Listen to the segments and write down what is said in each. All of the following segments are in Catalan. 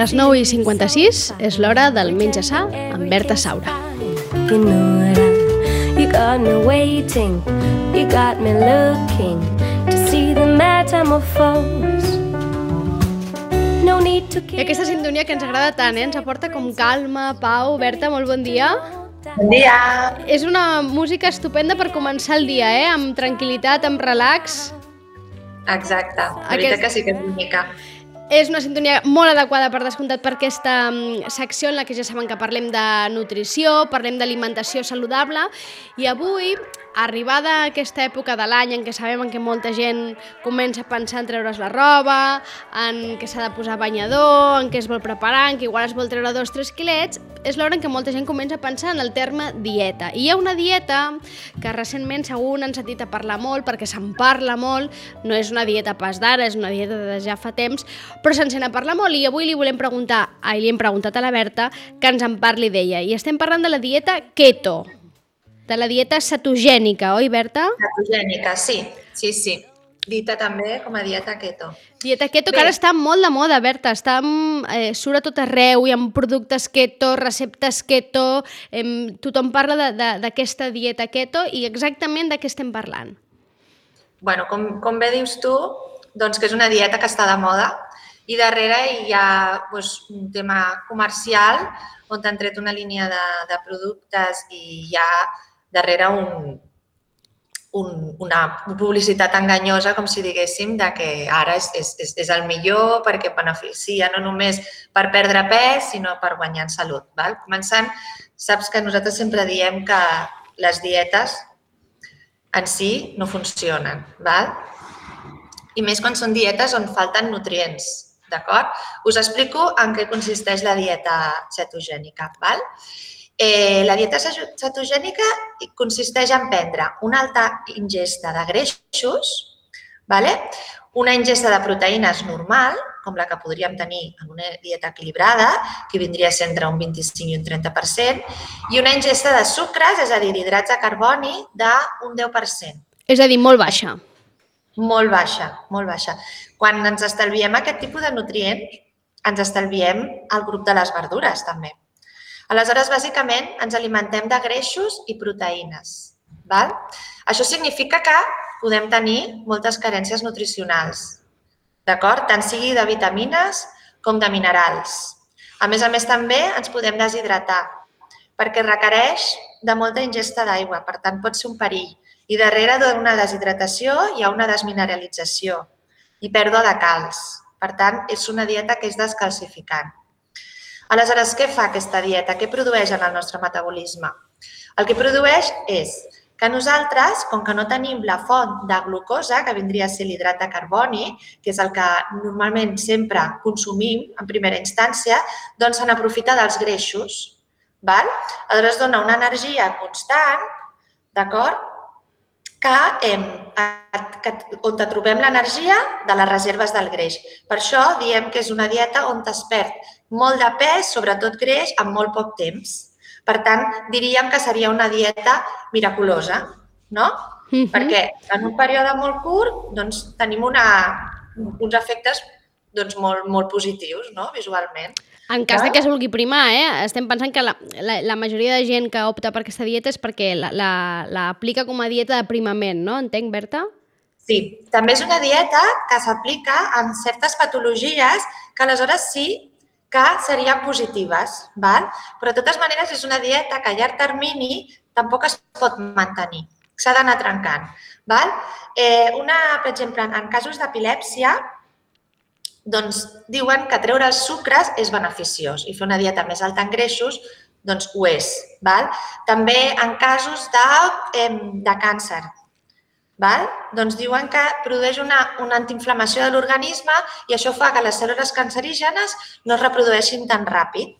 Les 9 i 56 és l'hora del menja sa amb Berta Saura. You know it, I, you got me waiting, you got me looking to see the metamorphose. No need to I aquesta sintonia que ens agrada tant, eh? ens aporta com calma, pau. Berta, molt bon dia. Bon dia! És una música estupenda per començar el dia, eh? amb tranquil·litat, amb relax. Exacte, la Aquest- veritat que sí que és bonica. És una sintonia molt adequada, per descomptat, per aquesta mm, secció en la que ja saben que parlem de nutrició, parlem d'alimentació saludable. I avui, arribada aquesta època de l'any en què sabem què molta gent comença a pensar en treure's la roba, en què s'ha de posar banyador, en què es vol preparar, en què igual es vol treure dos o tres quilets, és l'hora en què molta gent comença a pensar en el terme dieta. I hi ha una dieta que recentment segur n'han sentit a parlar molt, perquè se'n parla molt, no és una dieta pas d'ara, és una dieta de ja fa temps, però se'n sent a parlar molt i avui li volem preguntar, ai, li hem preguntat a la Berta que ens en parli d'ella. I estem parlant de la dieta keto, de la dieta cetogènica, oi, Berta? Ketogènica, sí, sí, sí. Dita també com a dieta keto. Dieta keto, que Bé. ara està molt de moda, Berta. Està, amb, eh, surt a tot arreu, hi ha productes keto, receptes keto, em, tothom parla d'aquesta dieta keto i exactament de què estem parlant. bueno, com, com bé dius tu, doncs que és una dieta que està de moda i darrere hi ha doncs, un tema comercial on t'han tret una línia de, de productes i hi ha darrere un, un, una publicitat enganyosa, com si diguéssim, de que ara és, és, és, el millor perquè beneficia no només per perdre pes, sinó per guanyar en salut. Val? Començant, saps que nosaltres sempre diem que les dietes en si no funcionen, val? i més quan són dietes on falten nutrients, d'acord? Us explico en què consisteix la dieta cetogènica, val? Eh, la dieta ce- cetogènica consisteix en prendre una alta ingesta de greixos, vale? una ingesta de proteïnes normal, com la que podríem tenir en una dieta equilibrada, que vindria a ser entre un 25 i un 30%, i una ingesta de sucres, és a dir, d'hidrats de carboni, d'un 10%. És a dir, molt baixa. Molt baixa, molt baixa. Quan ens estalviem aquest tipus de nutrients, ens estalviem el grup de les verdures, també. Aleshores, bàsicament, ens alimentem de greixos i proteïnes. Val? Això significa que podem tenir moltes carències nutricionals, d'acord? Tant sigui de vitamines com de minerals. A més a més, també ens podem deshidratar, perquè requereix de molta ingesta d'aigua, per tant, pot ser un perill. I darrere d'una deshidratació hi ha una desmineralització i pèrdua de calç. Per tant, és una dieta que és descalcificant. Aleshores, què fa aquesta dieta? Què produeix en el nostre metabolisme? El que produeix és que nosaltres, com que no tenim la font de glucosa, que vindria a ser l'hidrat de carboni, que és el que normalment sempre consumim en primera instància, doncs se n'aprofita dels greixos. Val? Aleshores, dona una energia constant, d'acord? Que, em, que, on te trobem l'energia de les reserves del greix. Per això diem que és una dieta on es perd molt de pes, sobretot greix, en molt poc temps. Per tant, diríem que seria una dieta miraculosa, no? Mhm. Perquè en un període molt curt doncs, tenim una, uns efectes doncs, molt, molt positius no? visualment. En cas de que es vulgui primar, eh? estem pensant que la, la, la majoria de gent que opta per aquesta dieta és perquè la, la, la aplica com a dieta de primament, no? Entenc, Berta? Sí, també és una dieta que s'aplica en certes patologies que aleshores sí que serien positives, val? però de totes maneres és una dieta que a llarg termini tampoc es pot mantenir, s'ha d'anar trencant. Val? Eh, una, per exemple, en casos d'epilèpsia, doncs diuen que treure els sucres és beneficiós i fer una dieta més alta en greixos doncs ho és. Val? També en casos de, eh, de càncer, val? doncs diuen que produeix una, una antiinflamació de l'organisme i això fa que les cèl·lules cancerígenes no es reprodueixin tan ràpid.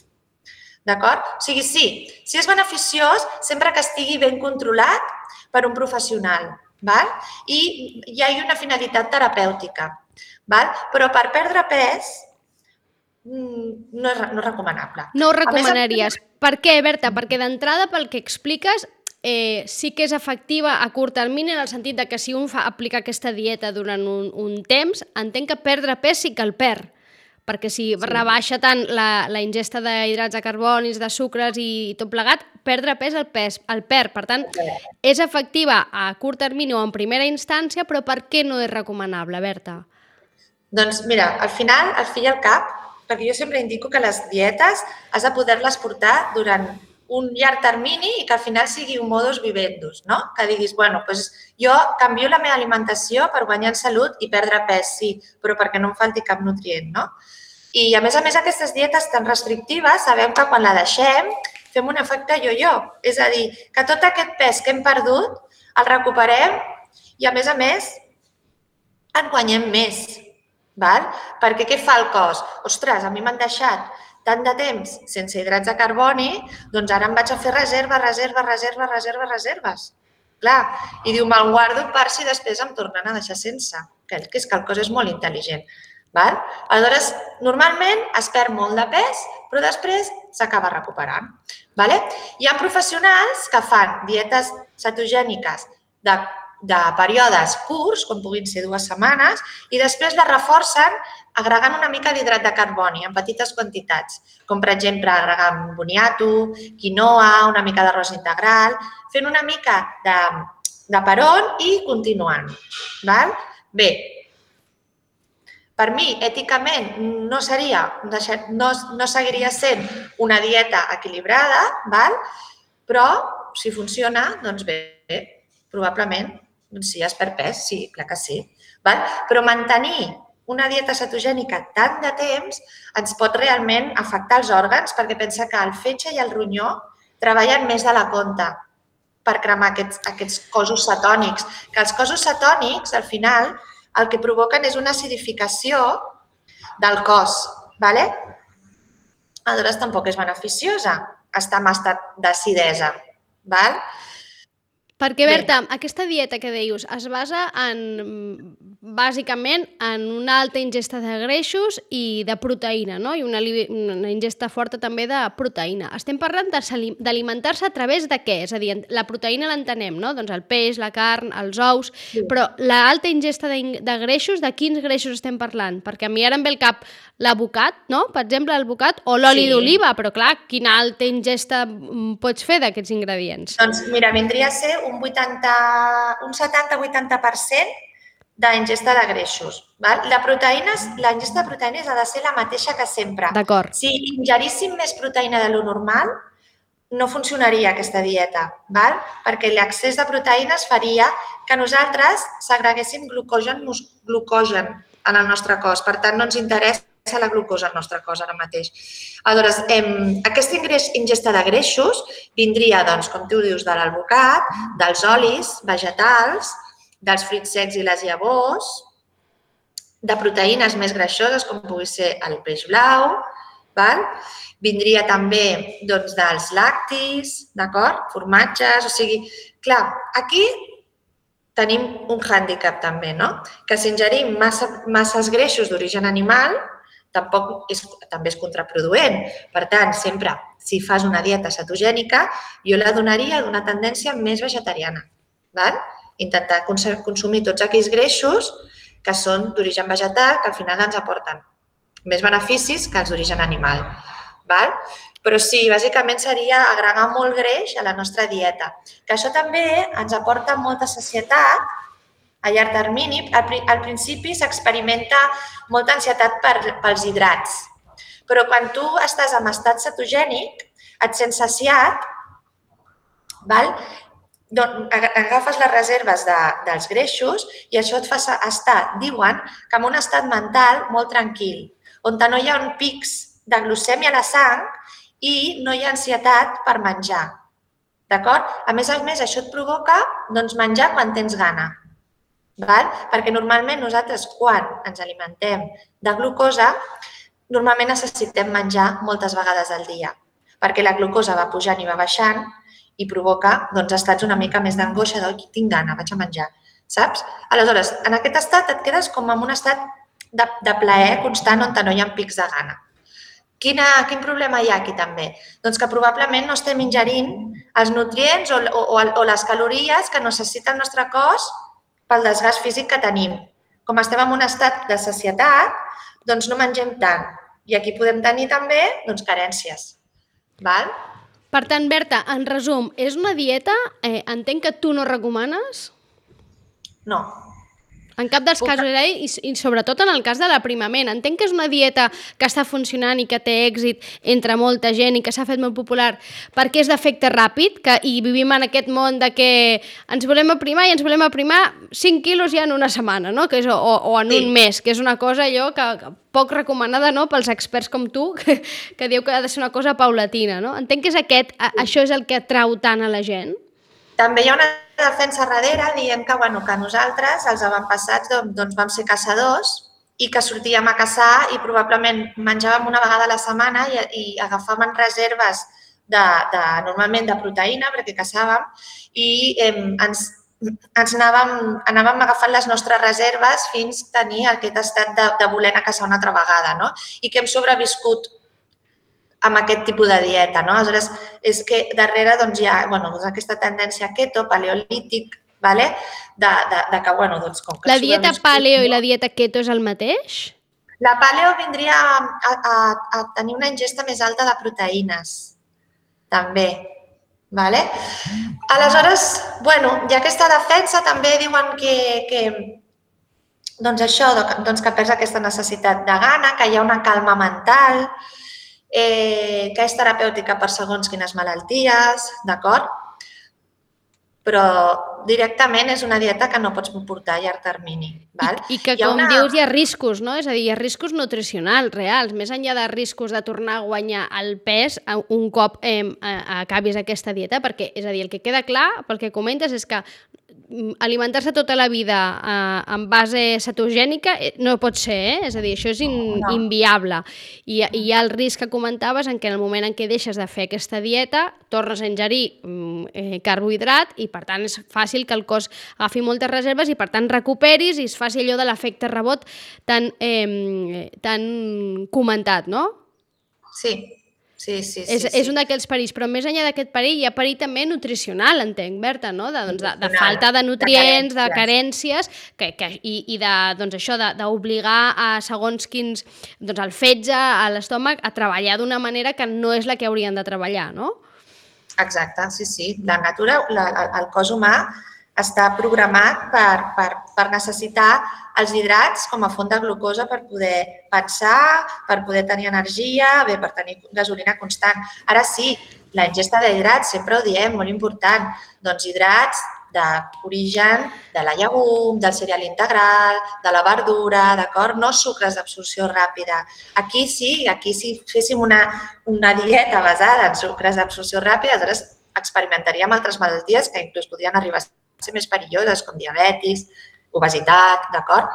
D'acord? O sigui, sí, sí és beneficiós sempre que estigui ben controlat per un professional val? i hi ha una finalitat terapèutica. Val? Però per perdre pes mm, no és, no és recomanable. No ho A més, recomanaries. Per què, Berta? Perquè d'entrada, pel que expliques, eh, sí que és efectiva a curt termini en el sentit de que si un fa aplicar aquesta dieta durant un, un temps, entenc que perdre pes sí que el perd. perquè si rebaixa tant la, la ingesta d'hidrats de carbonis, de sucres i tot plegat, perdre pes el pes el perd. Per tant, és efectiva a curt termini o en primera instància, però per què no és recomanable, Berta? Doncs mira, al final, al fi i al cap, perquè jo sempre indico que les dietes has de poder-les portar durant un llarg termini i que al final sigui un modus vivendus, no? Que diguis, bueno, doncs jo canvio la meva alimentació per guanyar en salut i perdre pes, sí, però perquè no em falti cap nutrient, no? I a més a més aquestes dietes tan restrictives sabem que quan la deixem fem un efecte yo-yo, és a dir, que tot aquest pes que hem perdut el recuperem i a més a més en guanyem més, val? Perquè què fa el cos? Ostres, a mi m'han deixat tant de temps sense hidrats de carboni, doncs ara em vaig a fer reserves, reserves, reserves, reserves, reserves. Clar, i diu, me'l guardo per si després em tornen a deixar sense, que és que el cos és molt intel·ligent. Val? Aleshores, normalment es perd molt de pes, però després s'acaba recuperant. Vale? Hi ha professionals que fan dietes cetogèniques de de períodes curts, com puguin ser dues setmanes, i després la reforcen agregant una mica d'hidrat de carboni en petites quantitats, com per exemple agregant boniato, quinoa, una mica d'arròs integral, fent una mica de, de peron i continuant. Val? Bé, per mi, èticament, no seria, no, no seguiria sent una dieta equilibrada, val? però si funciona, doncs bé, probablement doncs sí, es perd pes, sí, clar que sí. Val? Però mantenir una dieta cetogènica tant de temps ens pot realment afectar els òrgans perquè pensa que el fetge i el ronyó treballen més de la compte per cremar aquests, aquests cossos cetònics. Que els cossos cetònics, al final, el que provoquen és una acidificació del cos. ¿vale? Aleshores, tampoc és beneficiosa estar en estat d'acidesa. ¿vale? Perquè, Berta, Bé. aquesta dieta que deius es basa en, bàsicament en una alta ingesta de greixos i de proteïna, no? I una, una ingesta forta també de proteïna. Estem parlant d'alimentar-se a través de què? És a dir, la proteïna l'entenem, no? Doncs el peix, la carn, els ous... Sí. Però l'alta ingesta de, de greixos, de quins greixos estem parlant? Perquè a mi ara em ve el cap l'abocat, no? Per exemple, el bocat o l'oli sí. d'oliva, però clar, quina alta ingesta mm, pots fer d'aquests ingredients? Doncs mira, vindria a ser un 80, un 70-80% d'ingesta de greixos. Val? La proteïna, la ingesta de proteïnes ha de ser la mateixa que sempre. D'acord. Si ingeríssim més proteïna de lo normal, no funcionaria aquesta dieta, val? perquè l'accés de proteïnes faria que nosaltres segreguéssim glucogen, glucogen en el nostre cos. Per tant, no ens interessa la glucosa al nostre cos ara mateix. Aleshores, em, aquesta ingesta de greixos vindria, doncs, com tu dius, de l'alvocat, dels olis vegetals, dels fruits secs i les llavors, de proteïnes més greixoses, com pugui ser el peix blau, val? vindria també doncs, dels lactis, d'acord? Formatges, o sigui, clar, aquí tenim un hàndicap també, no? Que si ingerim massa, masses greixos d'origen animal, tampoc és, també és contraproduent. Per tant, sempre, si fas una dieta cetogènica, jo la donaria d'una tendència més vegetariana. Val? Intentar consumir tots aquells greixos que són d'origen vegetal, que al final ens aporten més beneficis que els d'origen animal. Val? Però sí, bàsicament seria agregar molt greix a la nostra dieta. Que això també ens aporta molta sacietat a llarg termini. Al, al principi s'experimenta molta ansietat per, pels hidrats, però quan tu estàs en estat cetogènic, et sents saciat, val? Doncs agafes les reserves de, dels greixos i això et fa estar, diuen, que en un estat mental molt tranquil, on no hi ha un pics de glucèmia a la sang i no hi ha ansietat per menjar. D'acord? A més a més, això et provoca doncs, menjar quan tens gana. Val? Perquè normalment nosaltres, quan ens alimentem de glucosa, normalment necessitem menjar moltes vegades al dia, perquè la glucosa va pujant i va baixant i provoca doncs, estats una mica més d'angoixa de tinc gana, vaig a menjar, saps? Aleshores, en aquest estat et quedes com en un estat de, de plaer constant on no hi ha pics de gana. Quina, quin problema hi ha aquí també? Doncs que probablement no estem ingerint els nutrients o, o, o les calories que necessita el nostre cos pel desgast físic que tenim. Com estem en un estat de sacietat, doncs no mengem tant. I aquí podem tenir també doncs, carències. Val? Per tant, Berta, en resum, és una dieta, eh, entenc que tu no recomanes? No, En cap dels casos, eh? I, i sobretot en el cas de l'aprimament. Entenc que és una dieta que està funcionant i que té èxit entre molta gent i que s'ha fet molt popular perquè és d'efecte ràpid que, i vivim en aquest món de que ens volem aprimar i ens volem aprimar 5 quilos ja en una setmana, no? que és, o, o en Sí. un mes, que és una cosa allò que, que poc recomanada no? pels experts com tu, que, que diu que ha de ser una cosa paulatina. No? Entenc que és aquest, a, això és el que atrau tant a la gent. També hi ha una defensa darrere dient que, bueno, que nosaltres, els avantpassats, doncs, vam ser caçadors i que sortíem a caçar i probablement menjàvem una vegada a la setmana i, i agafàvem reserves de, de, normalment de proteïna perquè caçàvem i eh, ens, ens anàvem, anàvem agafant les nostres reserves fins tenir aquest estat de, de voler anar a caçar una altra vegada, no? I que hem sobreviscut amb aquest tipus de dieta, no? Aleshores, és que darrere doncs, hi ha bueno, doncs aquesta tendència keto, paleolític, vale? de, de, de que, bueno, doncs, com que La dieta paleo i la dieta keto és el mateix? La paleo vindria a, a, a tenir una ingesta més alta de proteïnes, també. Vale? Aleshores, bueno, hi ha aquesta defensa, també diuen que, que doncs això, doncs que perds aquesta necessitat de gana, que hi ha una calma mental, eh, que és terapèutica per segons quines malalties, d'acord? Però directament és una dieta que no pots portar a llarg termini. Val? I, I que, Hi com una- dius, hi ha riscos, no? És a dir, hi ha riscos nutricionals reals, més enllà de riscos de tornar a guanyar el pes un cop eh, acabis aquesta dieta, perquè, és a dir, el que queda clar, pel que comentes, és que alimentar-se tota la vida eh, en base cetogènica eh, no pot ser, eh? És a dir, això és in, No. inviable. I, I hi ha el risc que comentaves en què en el moment en què deixes de fer aquesta dieta, tornes a ingerir mm, eh, carbohidrat i, per tant, és fàcil que el cos agafi moltes reserves i, per tant, recuperis i es faci allò de l'efecte rebot tan, eh, tan comentat, no? Sí, sí, sí. sí, és, sí. és un d'aquells perills, però més enllà d'aquest perill hi ha perill també nutricional, entenc, Berta, no? De, doncs, de, de falta de de nutrients, de carències. carències, que, que, i, i de, doncs això, de- d'obligar a segons quins, doncs el fetge, a l'estómac, a treballar d'una manera que no és la que haurien de treballar, no? Exacte, sí, sí. La natura, la, el cos humà està programat per, per, per necessitar els hidrats com a font de glucosa per poder pensar, per poder tenir energia, bé, per tenir gasolina constant. Ara sí, la ingesta d'hidrats, sempre ho diem, molt important. Doncs hidrats d'origen de la llegum, del cereal integral, de la verdura, d'acord? No sucres d'absorció ràpida. Aquí sí, aquí si féssim una, una dieta basada en sucres d'absorció ràpida, aleshores experimentaríem altres malalties que inclús podrien arribar a ser més perilloses, com diabetis, obesitat, d'acord?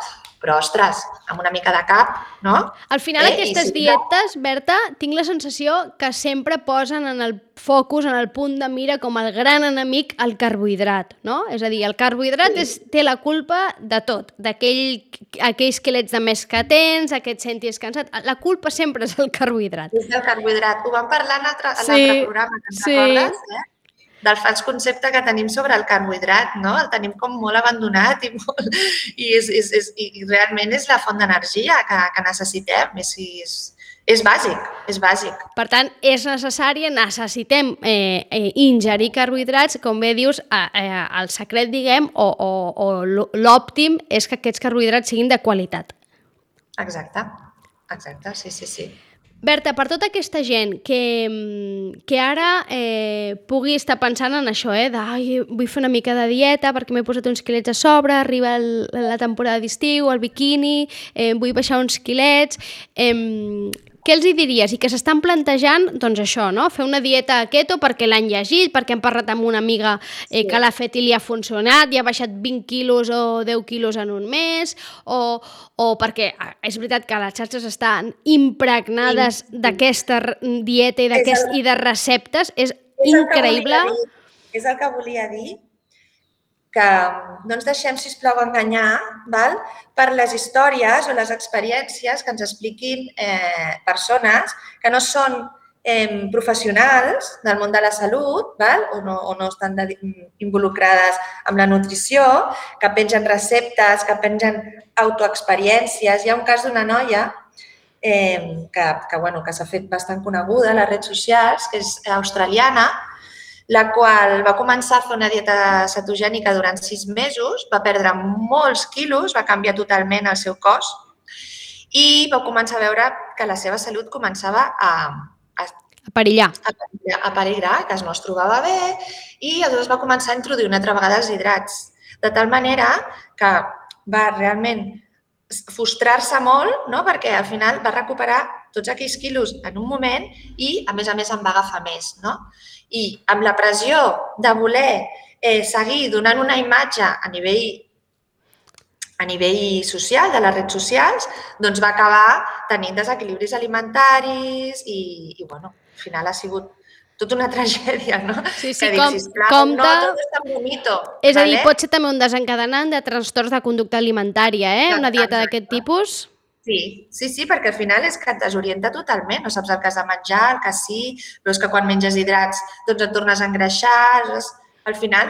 Però, ostres, amb una mica de cap, no? Al final, Eh, aquestes si no- dietes, Berta, tinc la sensació que sempre posen en el focus, en el punt de mira, com el gran enemic, el carbohidrat, no? És a dir, el carbohidrat Sí. és, té la culpa de tot, d'aquell aquells quilets de més que tens, aquest sentis cansat, la culpa sempre és el carbohidrat. És del carbohidrat. Ho vam parlar en l'altre Sí, programa, que sí. recordes? Eh? Del fals concepte que tenim sobre el carbohidrat, no? El tenim com molt abandonat i, molt, i, és, és, és, i realment és la font d'energia que, que necessitem. És, és, és bàsic, és bàsic. Per tant, és necessari, necessitem eh, eh, ingerir carbohidrats, com bé dius, eh, eh, el secret, diguem, o, o, o l'ò- l'òptim és que aquests carbohidrats siguin de qualitat. Exacte, exacte, sí, sí, sí. Berta, per tota aquesta gent que, mm, que ara eh, pugui estar pensant en això, eh, de "Ai, vull fer una mica de dieta perquè m'he posat uns quilets a sobre, arriba el, la temporada d'estiu, el biquini, eh, vull baixar uns quilets... Eh, què els hi diries? I que s'estan plantejant, doncs això, no? Fer una dieta keto perquè l'han llegit, perquè han parlat amb una amiga eh, Sí. que l'ha fet i li ha funcionat, i ha baixat 20 quilos o 10 quilos en un mes, o, o perquè ah, és veritat que les xarxes estan impregnades Sí, d'aquesta dieta i, el- i de receptes, és, És el increïble. dir. És el que volia dir, que no ens deixem, sisplau, enganyar val? per les històries o les experiències que ens expliquin eh, persones que no són eh, professionals del món de la salut val? O, no, o no estan de, involucrades amb la nutrició, que pengen receptes, que pengen autoexperiències. Hi ha un cas d'una noia eh, que, que, bueno, que s'ha fet bastant coneguda a les redes socials, que és australiana, la qual va començar a fer una dieta cetogènica durant sis mesos, va perdre molts quilos, va canviar totalment el seu cos i va començar a veure que la seva salut començava a, a, a perillar. A, a perillar, que no es trobava bé i llavors va començar a introduir una altra vegada els hidrats, de tal manera que va realment frustrar-se molt, no? perquè al final va recuperar tots aquells quilos en un moment i, a més a més, en va agafar més. No? I amb la pressió de voler eh, seguir donant una imatge a nivell a nivell social, de les redes socials, doncs va acabar tenint desequilibris alimentaris i, i bueno, al final ha sigut tota una tragèdia, no? Sí, sí, que com, dic, compte... No, tot és tan bonito. És vale? a dir, pot ser també un desencadenant de trastorns de conducta alimentària, eh? Exacte, una dieta d'aquest tipus. Sí, sí, sí, perquè al final és que et desorienta totalment, no saps el que has de menjar, el que sí, però és que quan menges hidrats doncs et tornes a engreixar, al final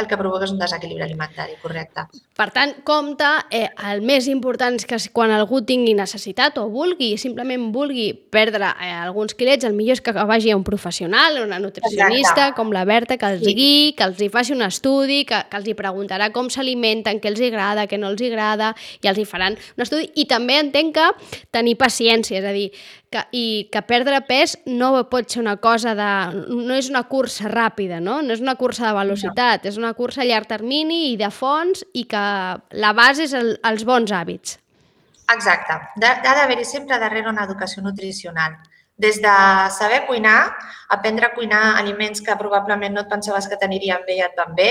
el que provoca és un desequilibri alimentari, correcte. Per tant, compte, eh, el més important és que quan algú tingui necessitat o vulgui, simplement vulgui perdre eh, alguns quilets, el millor és que vagi a un professional, una nutricionista, Exacte. com la Berta, que els sí. guiï, que els hi faci un estudi, que, que els hi preguntarà com s'alimenten, què els agrada, què no els agrada, i els hi faran un estudi. I també entenc que tenir paciència, és a dir, que, i que perdre pes no pot ser una cosa de... no és una cursa ràpida, no? No és una cursa de velocitat, no. és una cursa a llarg termini i de fons i que la base és el, els bons hàbits. Exacte. Ha d'haver-hi sempre darrere una educació nutricional. Des de saber cuinar, aprendre a cuinar aliments que probablement no et pensaves que t'anirien bé i et van bé,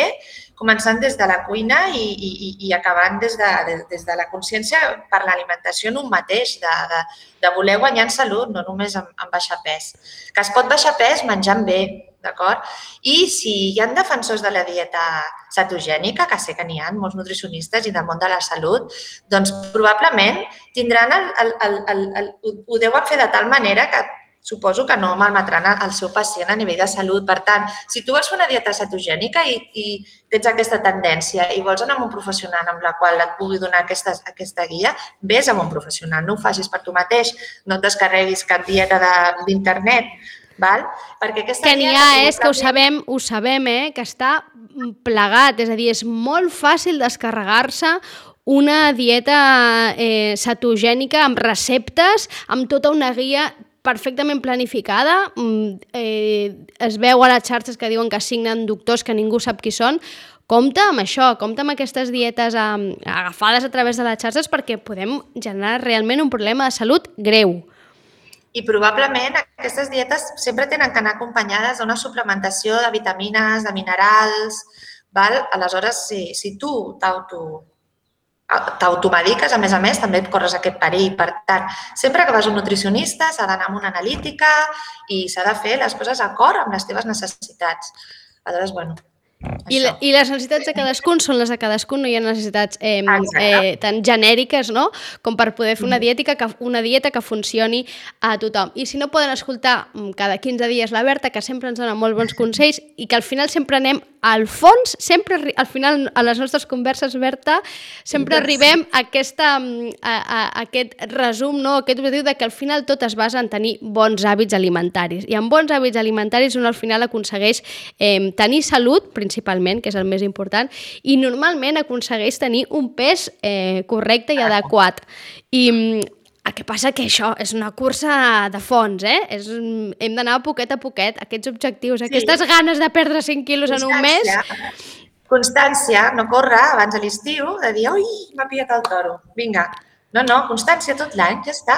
començant des de la cuina i, i, i acabant des de, des de la consciència per l'alimentació en un mateix, de, de, de voler guanyar en salut, no només en, en baixar pes. Que es pot baixar pes menjant bé, d'acord? I si hi ha defensors de la dieta cetogènica, que sé que n'hi ha molts nutricionistes i del món de la salut, doncs probablement tindran el, el, el, el, el, ho deuen fer de tal manera que suposo que no malmetran el seu pacient a nivell de salut. Per tant, si tu vols fer una dieta cetogènica i, i tens aquesta tendència i vols anar amb un professional amb la qual et pugui donar aquesta, aquesta guia, vés amb un professional, no ho facis per tu mateix, no et descarreguis cap dieta d'internet, val? Perquè aquesta que n'hi ha, és que ho sabem, ho sabem, eh? que està plegat, és a dir, és molt fàcil descarregar-se una dieta eh, cetogènica amb receptes, amb tota una guia perfectament planificada, mm, eh, es veu a les xarxes que diuen que signen doctors que ningú sap qui són, compte amb això, compte amb aquestes dietes eh, agafades a través de les xarxes perquè podem generar realment un problema de salut greu. I probablement aquestes dietes sempre tenen que anar acompanyades d'una suplementació de vitamines, de minerals, val? aleshores si, si tu t'auto t'automediques, a més a més, també et corres aquest perill. Per tant, sempre que vas a un nutricionista s'ha d'anar amb una analítica i s'ha de fer les coses d'acord amb les teves necessitats. Aleshores, bueno, i, la, I les necessitats de cadascun són les de cadascun, no hi ha necessitats eh, eh, tan genèriques no? com per poder fer una mm. dieta, que, una dieta que funcioni a tothom. I si no poden escoltar mm, cada 15 dies la Berta, que sempre ens dona molt bons consells i que al final sempre anem al fons, sempre al final a les nostres converses, Berta, sempre arribem a, aquesta, mm, a, a, a aquest resum, no? aquest objectiu de que al final tot es basa en tenir bons hàbits alimentaris. I amb bons hàbits alimentaris un al final aconsegueix eh, tenir salut, principalment, que és el més important, i normalment aconsegueix tenir un pes eh, correcte i adequat. I el que passa que això és una cursa de fons, eh? És, hem d'anar poquet a poquet, aquests objectius, sí. aquestes ganes de perdre 5 quilos en un mes... Constància, no córrer abans de l'estiu, de dir, ui, m'ha pillat el toro, vinga. No, no, constància tot l'any, ja està.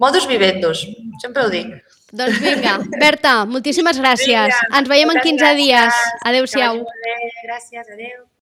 Modus vivendos, sempre ho dic. Doncs vinga, Berta, moltíssimes gràcies. Vinga, Ens veiem en 15 gràcies. dies. Adéu-siau. Gràcies, adéu.